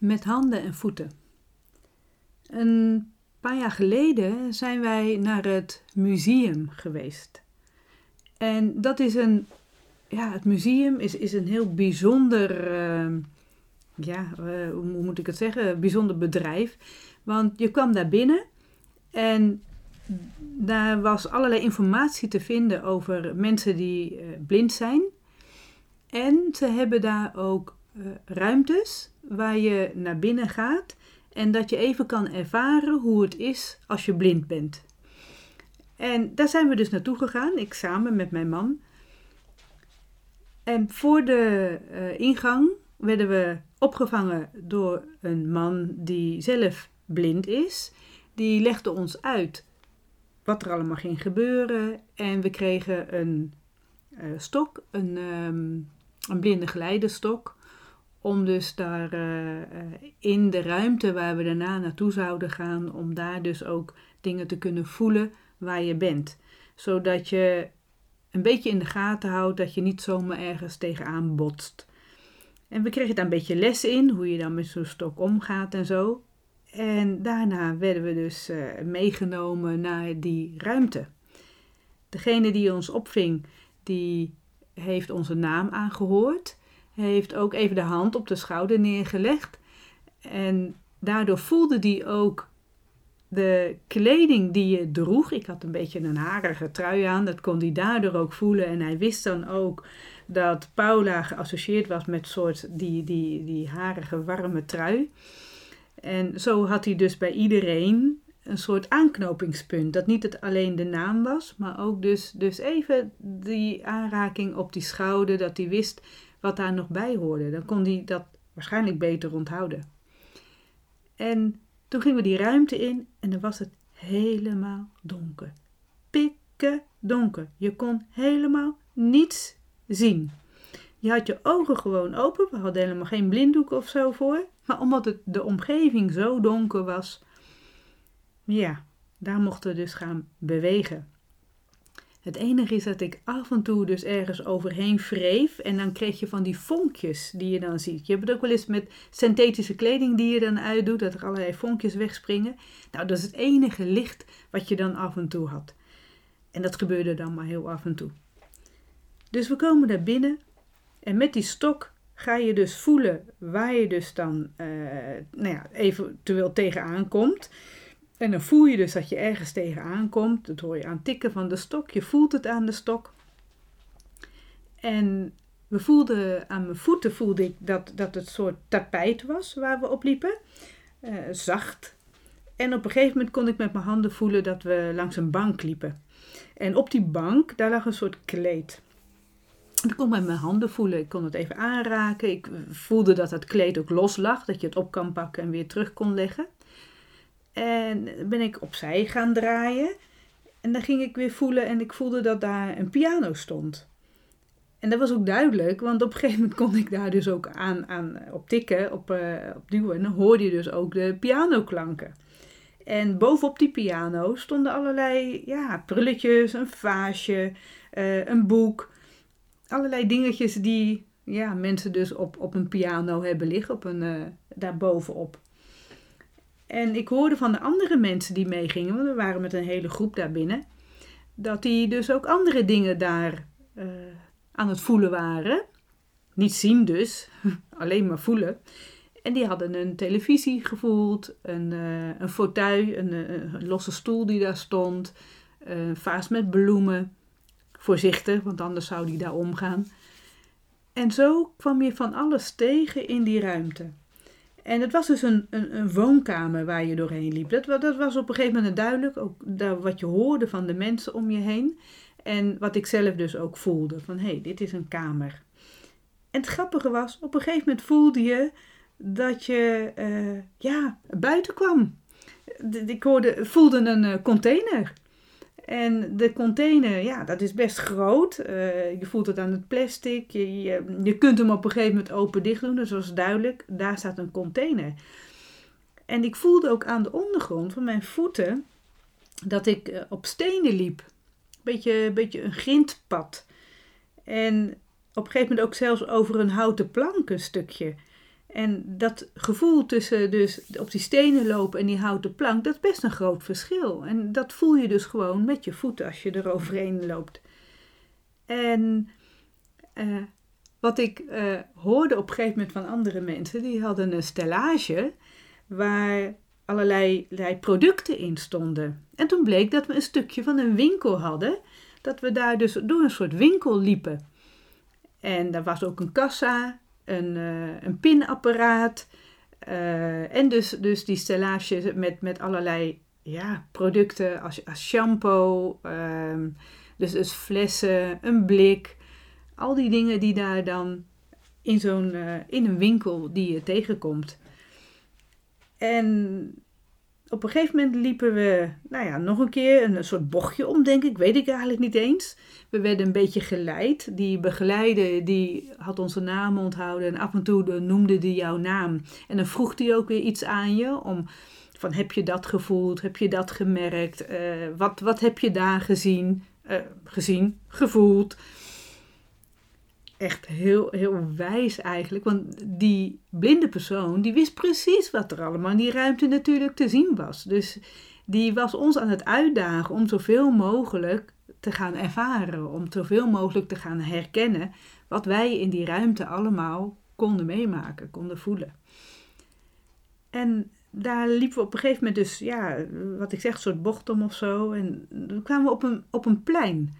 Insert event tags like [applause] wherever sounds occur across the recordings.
met handen en voeten. Een paar jaar geleden zijn wij naar het museum geweest. En dat is een, ja, het museum is, is een heel bijzonder, uh, ja, uh, hoe moet ik het zeggen, bijzonder bedrijf. Want je kwam daar binnen en daar was allerlei informatie te vinden over mensen die uh, blind zijn. En ze hebben daar ook ruimtes waar je naar binnen gaat en dat je even kan ervaren hoe het is als je blind bent. En daar zijn we dus naartoe gegaan, ik samen met mijn man. En voor de uh, ingang werden we opgevangen door een man die zelf blind is. Die legde ons uit wat er allemaal ging gebeuren. En we kregen een uh, stok, een, um, een blinde geleidestok om dus daar uh, in de ruimte waar we daarna naartoe zouden gaan, om daar dus ook dingen te kunnen voelen waar je bent. Zodat je een beetje in de gaten houdt dat je niet zomaar ergens tegenaan botst. En we kregen daar een beetje les in, hoe je dan met zo'n stok omgaat en zo. En daarna werden we dus uh, meegenomen naar die ruimte. Degene die ons opving, die heeft onze naam aangehoord heeft ook even de hand op de schouder neergelegd. En daardoor voelde hij ook de kleding die je droeg. Ik had een beetje een harige trui aan, dat kon hij daardoor ook voelen. En hij wist dan ook dat Paula geassocieerd was met soort die, die, die harige warme trui. En zo had hij dus bij iedereen een soort aanknopingspunt. Dat niet het alleen de naam was, maar ook dus, dus even die aanraking op die schouder. Dat hij wist wat daar nog bij hoorde. Dan kon hij dat waarschijnlijk beter onthouden. En toen gingen we die ruimte in en dan was het helemaal donker. Pikke donker. Je kon helemaal niets zien. Je had je ogen gewoon open. We hadden helemaal geen blinddoek of zo voor. Maar omdat de omgeving zo donker was, ja, daar mochten we dus gaan bewegen. Het enige is dat ik af en toe dus ergens overheen wreef en dan kreeg je van die vonkjes die je dan ziet. Je hebt het ook wel eens met synthetische kleding die je dan uitdoet, dat er allerlei vonkjes wegspringen. Nou, dat is het enige licht wat je dan af en toe had. En dat gebeurde dan maar heel af en toe. Dus we komen daar binnen en met die stok ga je dus voelen waar je dus dan uh, nou ja, eventueel tegenaan komt. En dan voel je dus dat je ergens tegenaan komt. Dat hoor je aan tikken van de stok. Je voelt het aan de stok. En we voelden aan mijn voeten voelde ik dat, dat het soort tapijt was waar we op liepen. Uh, zacht. En op een gegeven moment kon ik met mijn handen voelen dat we langs een bank liepen. En op die bank, daar lag een soort kleed. Ik kon met mijn handen voelen. Ik kon het even aanraken. Ik voelde dat het kleed ook los lag. Dat je het op kan pakken en weer terug kon leggen. En ben ik opzij gaan draaien. En dan ging ik weer voelen en ik voelde dat daar een piano stond. En dat was ook duidelijk, want op een gegeven moment kon ik daar dus ook aan, aan op tikken, op, uh, op duwen. En dan hoorde je dus ook de pianoklanken. En bovenop die piano stonden allerlei ja, prulletjes, een vaasje, uh, een boek. Allerlei dingetjes die ja, mensen dus op, op een piano hebben liggen, op een, uh, daar bovenop. En ik hoorde van de andere mensen die meegingen, want we waren met een hele groep daar binnen, dat die dus ook andere dingen daar uh, aan het voelen waren. Niet zien dus, [laughs] alleen maar voelen. En die hadden een televisie gevoeld, een, uh, een fauteuil, een, een, losse stoel die daar stond, een vaas met bloemen. Voorzichtig, want anders zou die daar omgaan. En zo kwam je van alles tegen in die ruimte. En het was dus een, een, een, woonkamer waar je doorheen liep. Dat, dat was op een gegeven moment duidelijk, ook daar, wat je hoorde van de mensen om je heen. En wat ik zelf dus ook voelde, van hé, hey, dit is een kamer. En het grappige was, op een gegeven moment voelde je dat je uh, ja, buiten kwam. Ik hoorde, voelde een uh, container. En de container, ja, dat is best groot. Uh, je voelt het aan het plastic. Je, je, je, kunt hem op een gegeven moment open dicht doen. Dus was duidelijk. Daar staat een container. En ik voelde ook aan de ondergrond van mijn voeten dat ik uh, op stenen liep. Beetje, beetje een grindpad. En op een gegeven moment ook zelfs over een houten plank een stukje. En dat gevoel tussen dus op die stenen lopen en die houten plank, dat is best een groot verschil. En dat voel je dus gewoon met je voeten als je er overheen loopt. En uh, wat ik uh, hoorde op een gegeven moment van andere mensen, die hadden een stellage waar allerlei, allerlei producten in stonden. En toen bleek dat we een stukje van een winkel hadden, dat we daar dus door een soort winkel liepen. En daar was ook een kassa, een, uh, een pinapparaat uh, en dus, dus die stellage met, met allerlei ja, producten als, als shampoo, uh, dus, dus flessen, een blik, al die dingen die daar dan in, zo'n, uh, in een winkel die je tegenkomt. En op een gegeven moment liepen we, nou ja, nog een keer een soort bochtje om, denk ik. Weet ik eigenlijk niet eens. We werden een beetje geleid. Die begeleider, die had onze naam onthouden. En af en toe noemde die jouw naam. En dan vroeg hij ook weer iets aan je. Om, van, heb je dat gevoeld? Heb je dat gemerkt? Uh, wat, wat heb je daar gezien? Uh, gezien, gevoeld echt heel, heel wijs eigenlijk. Want die blinde persoon, die wist precies wat er allemaal in die ruimte natuurlijk te zien was. Dus die was ons aan het uitdagen om zoveel mogelijk te gaan ervaren. Om zoveel mogelijk te gaan herkennen wat wij in die ruimte allemaal konden meemaken, konden voelen. En daar liepen we op een gegeven moment dus, ja, wat ik zeg, een soort bocht om of zo. En toen kwamen we op een, op een plein.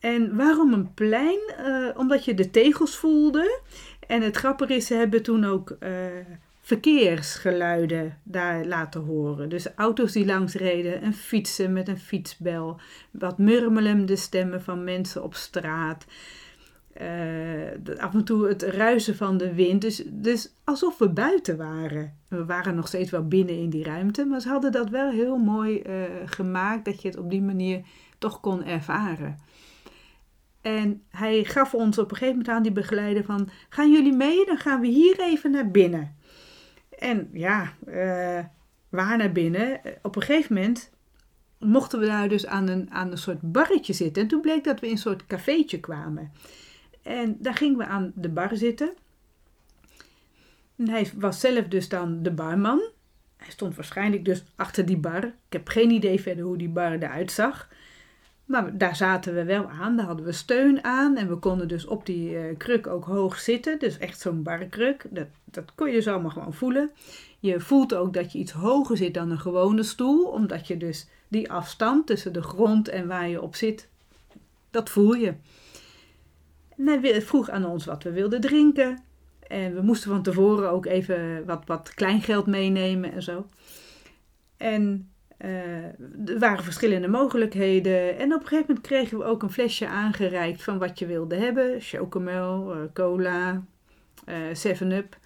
En waarom een plein? Uh, omdat je de tegels voelde. En het grappige is, ze hebben toen ook uh, verkeersgeluiden daar laten horen. Dus auto's die langs reden, en fietsen met een fietsbel. Wat murmelende stemmen van mensen op straat. Uh, af en toe het ruisen van de wind. Dus, dus alsof we buiten waren. We waren nog steeds wel binnen in die ruimte. Maar ze hadden dat wel heel mooi gemaakt. Dat je het op die manier toch kon ervaren. En hij gaf ons op een gegeven moment aan die begeleider van, gaan jullie mee? Dan gaan we hier even naar binnen. En ja, uh, waar naar binnen? Op een gegeven moment mochten we daar dus aan een, aan een soort barretje zitten. En toen bleek dat we in een soort cafeetje kwamen. En daar gingen we aan de bar zitten. En hij was zelf dus dan de barman. Hij stond waarschijnlijk dus achter die bar. Ik heb geen idee verder hoe die bar eruit zag. Maar daar zaten we wel aan, daar hadden we steun aan en we konden dus op die uh, kruk ook hoog zitten. Dus echt zo'n barkruk, dat, dat kon je dus allemaal gewoon voelen. Je voelt ook dat je iets hoger zit dan een gewone stoel, omdat je dus die afstand tussen de grond en waar je op zit, dat voel je. En hij vroeg aan ons wat we wilden drinken. En we moesten van tevoren ook even wat, wat kleingeld meenemen en zo. En uh, er waren verschillende mogelijkheden. En op een gegeven moment kregen we ook een flesje aangereikt van wat je wilde hebben. Chocomel, uh, cola, uh, eh, 7-up.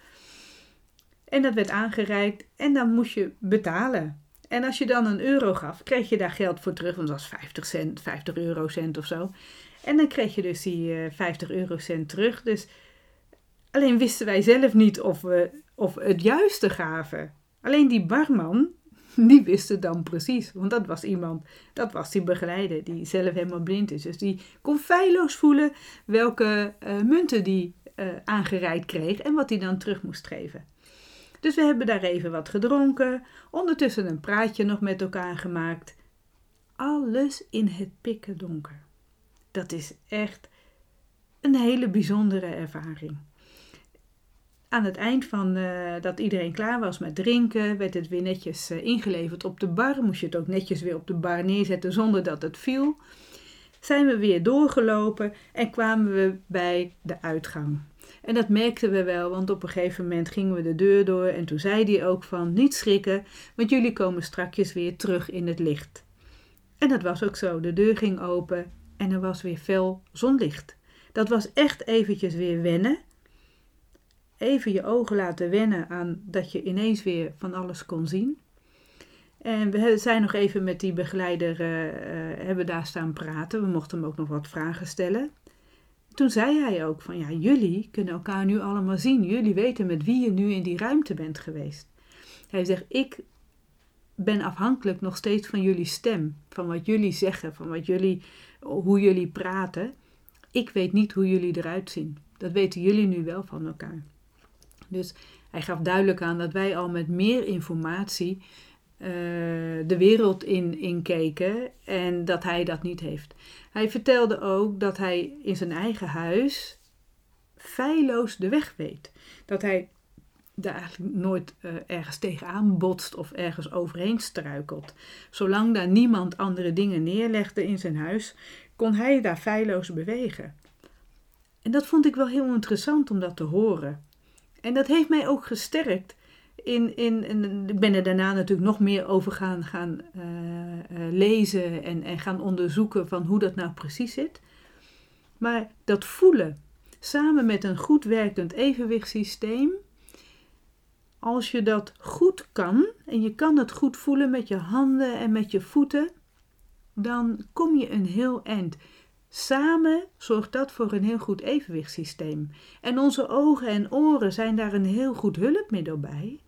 En dat werd aangereikt en dan moest je betalen. En als je dan een euro gaf, kreeg je daar geld voor terug. Want dat was 50 cent, 50 eurocent of zo. En dan kreeg je dus die 50 eurocent terug. Dus alleen wisten wij zelf niet of we, of het juiste gaven. Alleen die barman, die wisten dan precies. Want dat was iemand, dat was die begeleider die zelf helemaal blind is. Dus die kon feilloos voelen welke uh, munten die uh, aangereikt kreeg en wat hij dan terug moest geven. Dus we hebben daar even wat gedronken, ondertussen een praatje nog met elkaar gemaakt. Alles in het pikken donker. Dat is echt een hele bijzondere ervaring. Aan het eind van uh, dat iedereen klaar was met drinken, werd het weer netjes uh, ingeleverd op de bar. Moest je het ook netjes weer op de bar neerzetten zonder dat het viel. Zijn we weer doorgelopen en kwamen we bij de uitgang. En dat merkten we wel, want op een gegeven moment gingen we de deur door en toen zei hij ook van niet schrikken, want jullie komen strakjes weer terug in het licht. En dat was ook zo. De deur ging open en er was weer fel zonlicht. Dat was echt eventjes weer wennen even je ogen laten wennen aan dat je ineens weer van alles kon zien. En we zijn nog even met die begeleider, uh, uh, hebben daar staan praten. We mochten hem ook nog wat vragen stellen. Toen zei hij ook van ja, jullie kunnen elkaar nu allemaal zien. Jullie weten met wie je nu in die ruimte bent geweest. Hij zegt, ik ben afhankelijk nog steeds van jullie stem. Van wat jullie zeggen, van wat jullie, hoe jullie praten. Ik weet niet hoe jullie eruit zien. Dat weten jullie nu wel van elkaar. Dus hij gaf duidelijk aan dat wij al met meer informatie uh, de wereld in, in keken en dat hij dat niet heeft. Hij vertelde ook dat hij in zijn eigen huis feilloos de weg weet. Dat hij daar eigenlijk nooit uh, ergens tegenaan botst of ergens overheen struikelt. Zolang daar niemand andere dingen neerlegde in zijn huis, kon hij daar feilloos bewegen. En dat vond ik wel heel interessant om dat te horen. En dat heeft mij ook gesterkt. In, in, in ik ben er daarna natuurlijk nog meer over gaan, gaan uh, uh, lezen en, en gaan onderzoeken van hoe dat nou precies zit. Maar dat voelen, samen met een goed werkend evenwichtssysteem, als je dat goed kan, en je kan het goed voelen met je handen en met je voeten, dan kom je een heel eind. Samen zorgt dat voor een heel goed evenwichtssysteem. En onze ogen en oren zijn daar een heel goed hulpmiddel bij.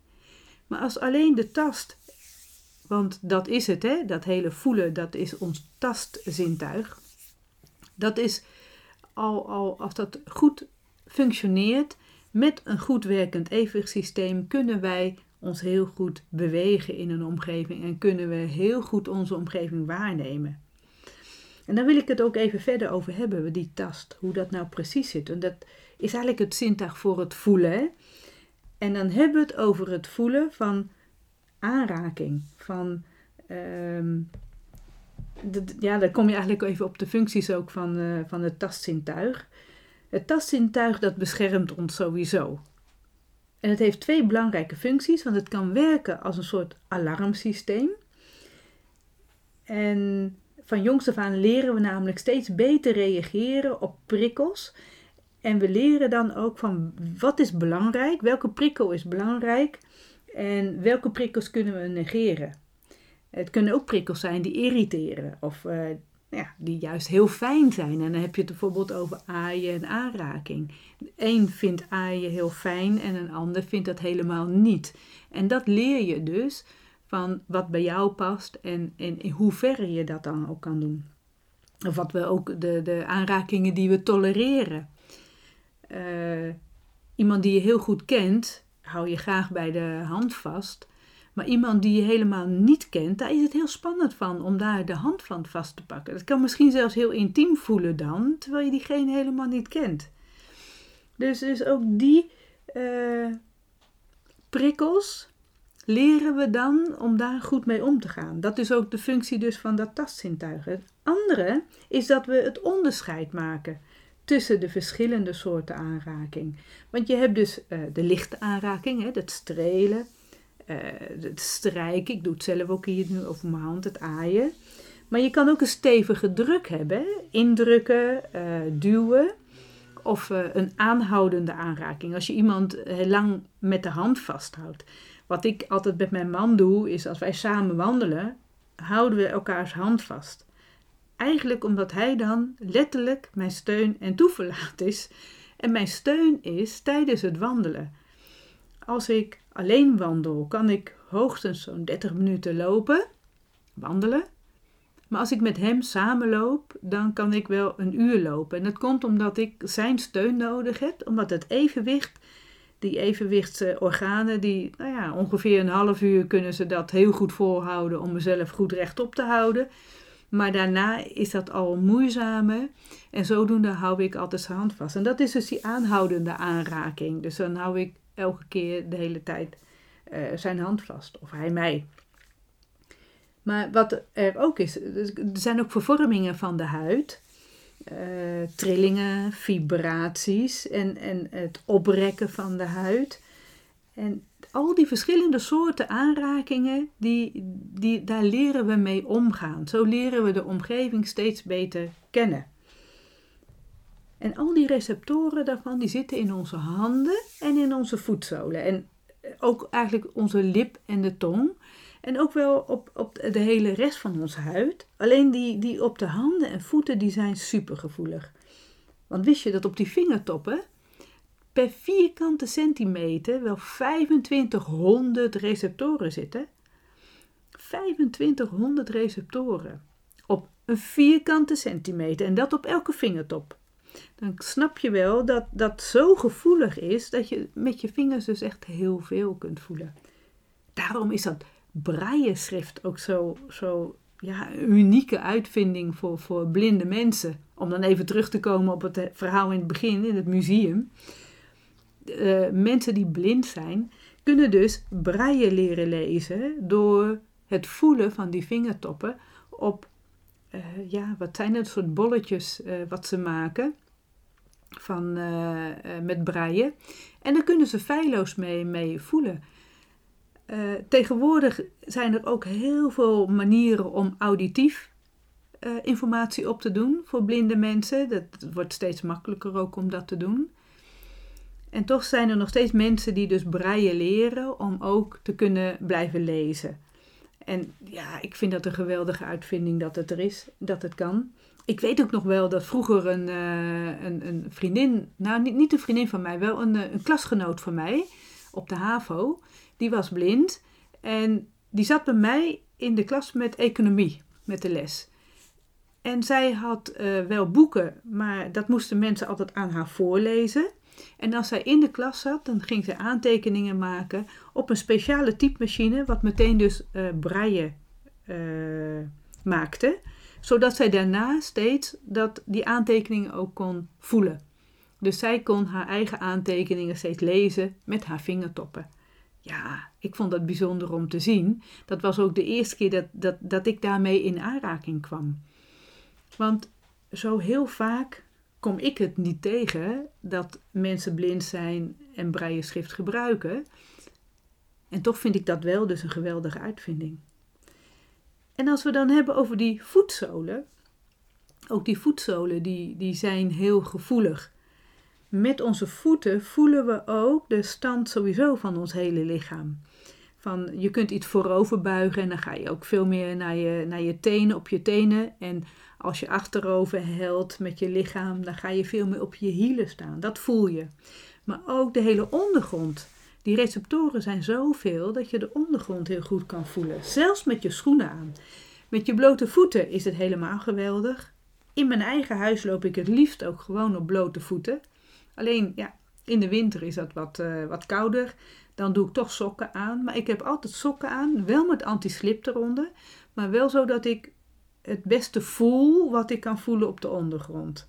Maar als alleen de tast, want dat is het, hè, dat hele voelen, dat is ons tastzintuig. Dat is al, al als dat goed functioneert, met een goed werkend evenwichtssysteem kunnen wij ons heel goed bewegen in een omgeving en kunnen we heel goed onze omgeving waarnemen. En dan wil ik het ook even verder over hebben, die tast, hoe dat nou precies zit. En dat is eigenlijk het zintuig voor het voelen. Hè? En dan hebben we het over het voelen van aanraking, van. Ehm, ja, dan kom je eigenlijk even op de functies ook van, uh, van het tastzintuig. Het tastzintuig dat beschermt ons sowieso. En het heeft twee belangrijke functies, want het kan werken als een soort alarmsysteem. En van jongs af aan leren we namelijk steeds beter reageren op prikkels. En we leren dan ook van wat is belangrijk, welke prikkel is belangrijk en welke prikkels kunnen we negeren. Het kunnen ook prikkels zijn die irriteren of uh, ja, die juist heel fijn zijn. En dan heb je het bijvoorbeeld over aaien en aanraking. Eén vindt aaien heel fijn en een ander vindt dat helemaal niet. En dat leer je dus van wat bij jou past en, en in hoeverre je dat dan ook kan doen. Of wat we ook, de, de aanrakingen die we tolereren. Uh, iemand die je heel goed kent, hou je graag bij de hand vast. Maar iemand die je helemaal niet kent, daar is het heel spannend van om daar de hand van vast te pakken. Dat kan misschien zelfs heel intiem voelen dan, terwijl je diegene helemaal niet kent. Dus, dus ook die uh, prikkels leren we dan om daar goed mee om te gaan. Dat is ook de functie dus van dat tastzintuig. Het andere is dat we het onderscheid maken tussen de verschillende soorten aanraking. Want je hebt dus uh, de lichte aanraking, hè, strelen uh, het strijken. Ik doe het zelf ook hier nu over mijn hand, het aaien. Maar je kan ook een stevige druk hebben. Indrukken, uh, duwen. Of een aanhoudende aanraking. Als je iemand lang met de hand vasthoudt. Wat ik altijd met mijn man doe, is als wij samen wandelen, houden we elkaars hand vast. Eigenlijk omdat hij dan letterlijk mijn steun en toeverlaat is. En mijn steun is tijdens het wandelen. Als ik alleen wandel, kan ik hoogstens zo'n 30 minuten lopen, wandelen. Maar als ik met hem samenloop, dan kan ik wel een uur lopen. En dat komt omdat ik zijn steun nodig heb, omdat het evenwicht, die evenwichtsorganen, die nou ja, ongeveer een half uur kunnen ze dat heel goed volhouden om mezelf goed rechtop te houden. Maar daarna is dat al moeizamer. En zodoende hou ik altijd zijn hand vast. En dat is dus die aanhoudende aanraking. Dus dan hou ik elke keer de hele tijd uh, zijn hand vast. Of hij mij. Maar wat er ook is, er zijn ook vervormingen van de huid. Uh, trillingen, vibraties en, en het oprekken van de huid. En al die verschillende soorten aanrakingen, die, die, daar leren we mee omgaan. Zo leren we de omgeving steeds beter kennen. En al die receptoren daarvan, die zitten in onze handen en in onze voetzolen. En ook eigenlijk onze lip en de tong. En ook wel op, op de hele rest van onze huid. Alleen die, die op de handen en voeten, die zijn supergevoelig. Want wist je dat op die vingertoppen per vierkante centimeter wel 2500 receptoren zitten? 2500 receptoren op een vierkante centimeter en dat op elke vingertop. dan snap je wel dat dat zo gevoelig is dat je met je vingers dus echt heel veel kunt voelen. Daarom is dat braille-schrift ook zo, zo ja, unieke uitvinding voor, voor blinde mensen. Om dan even terug te komen op het verhaal in het begin, in het museum. Uh, mensen die blind zijn, kunnen dus braille leren lezen door het voelen van die vingertoppen op, uh, ja, wat zijn het, soort bolletjes wat ze maken van, met braille. En daar kunnen ze feilloos mee, mee voelen. Uh, tegenwoordig zijn er ook heel veel manieren om auditief uh, informatie op te doen voor blinde mensen. Dat wordt steeds makkelijker ook om dat te doen. En toch zijn er nog steeds mensen die dus braille leren om ook te kunnen blijven lezen. En ja, ik vind dat een geweldige uitvinding dat het er is, dat het kan. Ik weet ook nog wel dat vroeger een, uh, een, een, vriendin, nou niet, niet een vriendin van mij, wel een, een klasgenoot van mij op de HAVO die was blind en die zat bij mij in de klas met economie, met de les. En zij had uh, wel boeken, maar dat moesten mensen altijd aan haar voorlezen. En als zij in de klas zat, dan ging ze aantekeningen maken op een speciale typemachine, wat meteen dus uh, maakte. Zodat zij daarna steeds dat die aantekeningen ook kon voelen. Dus zij kon haar eigen aantekeningen steeds lezen met haar vingertoppen ja, ik vond dat bijzonder om te zien. Dat was ook de eerste keer dat, dat, dat ik daarmee in aanraking kwam. Want zo heel vaak kom ik het niet tegen dat mensen blind zijn en braille schrift gebruiken. En toch vind ik dat wel dus een geweldige uitvinding. En als we dan hebben over die voetzolen, ook die voetzolen die, die zijn heel gevoelig met onze voeten voelen we ook de stand sowieso van ons hele lichaam. Van, je kunt iets voorover buigen en dan ga je ook veel meer naar je, naar je tenen, op je tenen. En als je achterover helt met je lichaam, dan ga je veel meer op je hielen staan. Dat voel je. Maar ook de hele ondergrond. Die receptoren zijn zoveel dat je de ondergrond heel goed kan voelen. Zelfs met je schoenen aan. Met je blote voeten is het helemaal geweldig. In mijn eigen huis loop ik het liefst ook gewoon op blote voeten. Alleen ja, in de winter is dat wat, uh, wat kouder. Dan doe ik toch sokken aan. Maar ik heb altijd sokken aan, wel met anti-slip eronder. Maar wel zo dat ik het beste voel wat ik kan voelen op de ondergrond.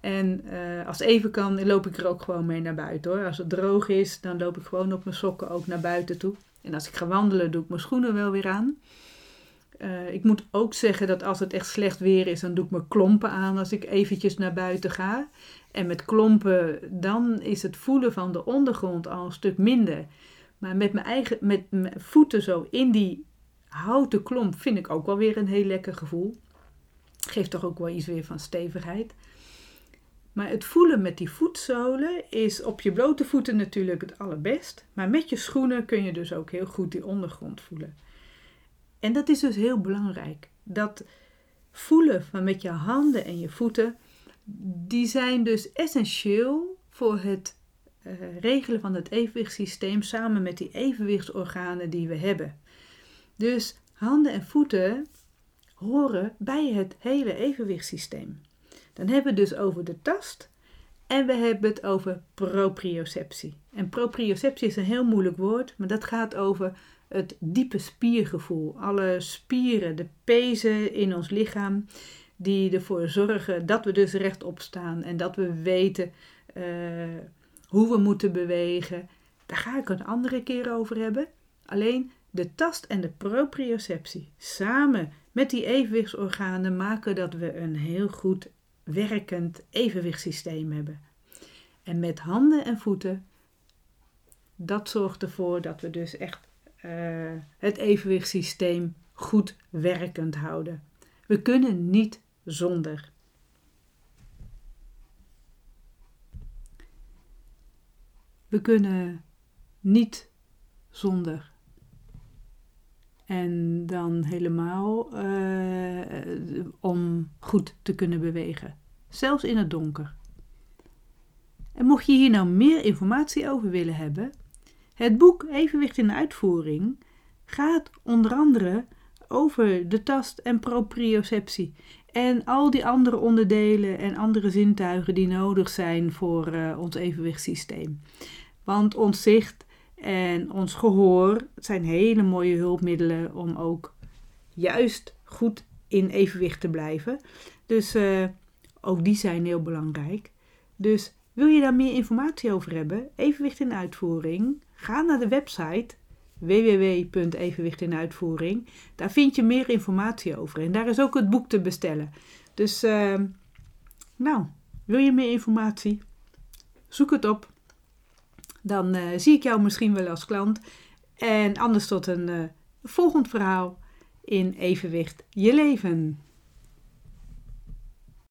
En uh, als even kan, loop ik er ook gewoon mee naar buiten hoor. Als het droog is, dan loop ik gewoon op mijn sokken ook naar buiten toe. En als ik ga wandelen, doe ik mijn schoenen wel weer aan. Uh, ik moet ook zeggen dat als het echt slecht weer is, dan doe ik mijn klompen aan als ik eventjes naar buiten ga. En met klompen, dan is het voelen van de ondergrond al een stuk minder. Maar met mijn eigen met voeten zo in die houten klomp vind ik ook wel weer een heel lekker gevoel. Geeft toch ook wel iets weer van stevigheid. Maar het voelen met die voetzolen is op je blote voeten natuurlijk het allerbest. Maar met je schoenen kun je dus ook heel goed die ondergrond voelen. En dat is dus heel belangrijk. Dat voelen van met je handen en je voeten die zijn dus essentieel voor het uh, regelen van het evenwichtssysteem samen met die evenwichtsorganen die we hebben. Dus handen en voeten horen bij het hele evenwichtssysteem. Dan hebben we het dus over de tast en we hebben het over proprioceptie. En proprioceptie is een heel moeilijk woord, maar dat gaat over het diepe spiergevoel. Alle spieren, de pezen in ons lichaam, die ervoor zorgen dat we dus rechtop staan en dat we weten uh, hoe we moeten bewegen. Daar ga ik een andere keer over hebben. Alleen de tast en de proprioceptie samen met die evenwichtsorganen maken dat we een heel goed werkend evenwichtssysteem hebben. En met handen en voeten, dat zorgt ervoor dat we dus echt het evenwichtssysteem goed werkend houden. We kunnen niet zonder. We kunnen niet zonder. En dan helemaal uh, om goed te kunnen bewegen. Zelfs in het donker. En mocht je hier nou meer informatie over willen hebben, het boek Evenwicht in uitvoering gaat onder andere over de tast en proprioceptie En al die andere onderdelen en andere zintuigen die nodig zijn voor uh, ons evenwichtssysteem. Want ons zicht en ons gehoor zijn hele mooie hulpmiddelen om ook juist goed in evenwicht te blijven. Dus uh, ook die zijn heel belangrijk. Dus wil je daar meer informatie over hebben? Evenwicht in uitvoering? Ga naar de website www.evenwicht in uitvoering. Daar vind je meer informatie over. En daar is ook het boek te bestellen. Dus, uh, nou, wil je meer informatie? Zoek het op. Dan uh, zie ik jou misschien wel als klant. En anders tot een uh, volgend verhaal in evenwicht je leven.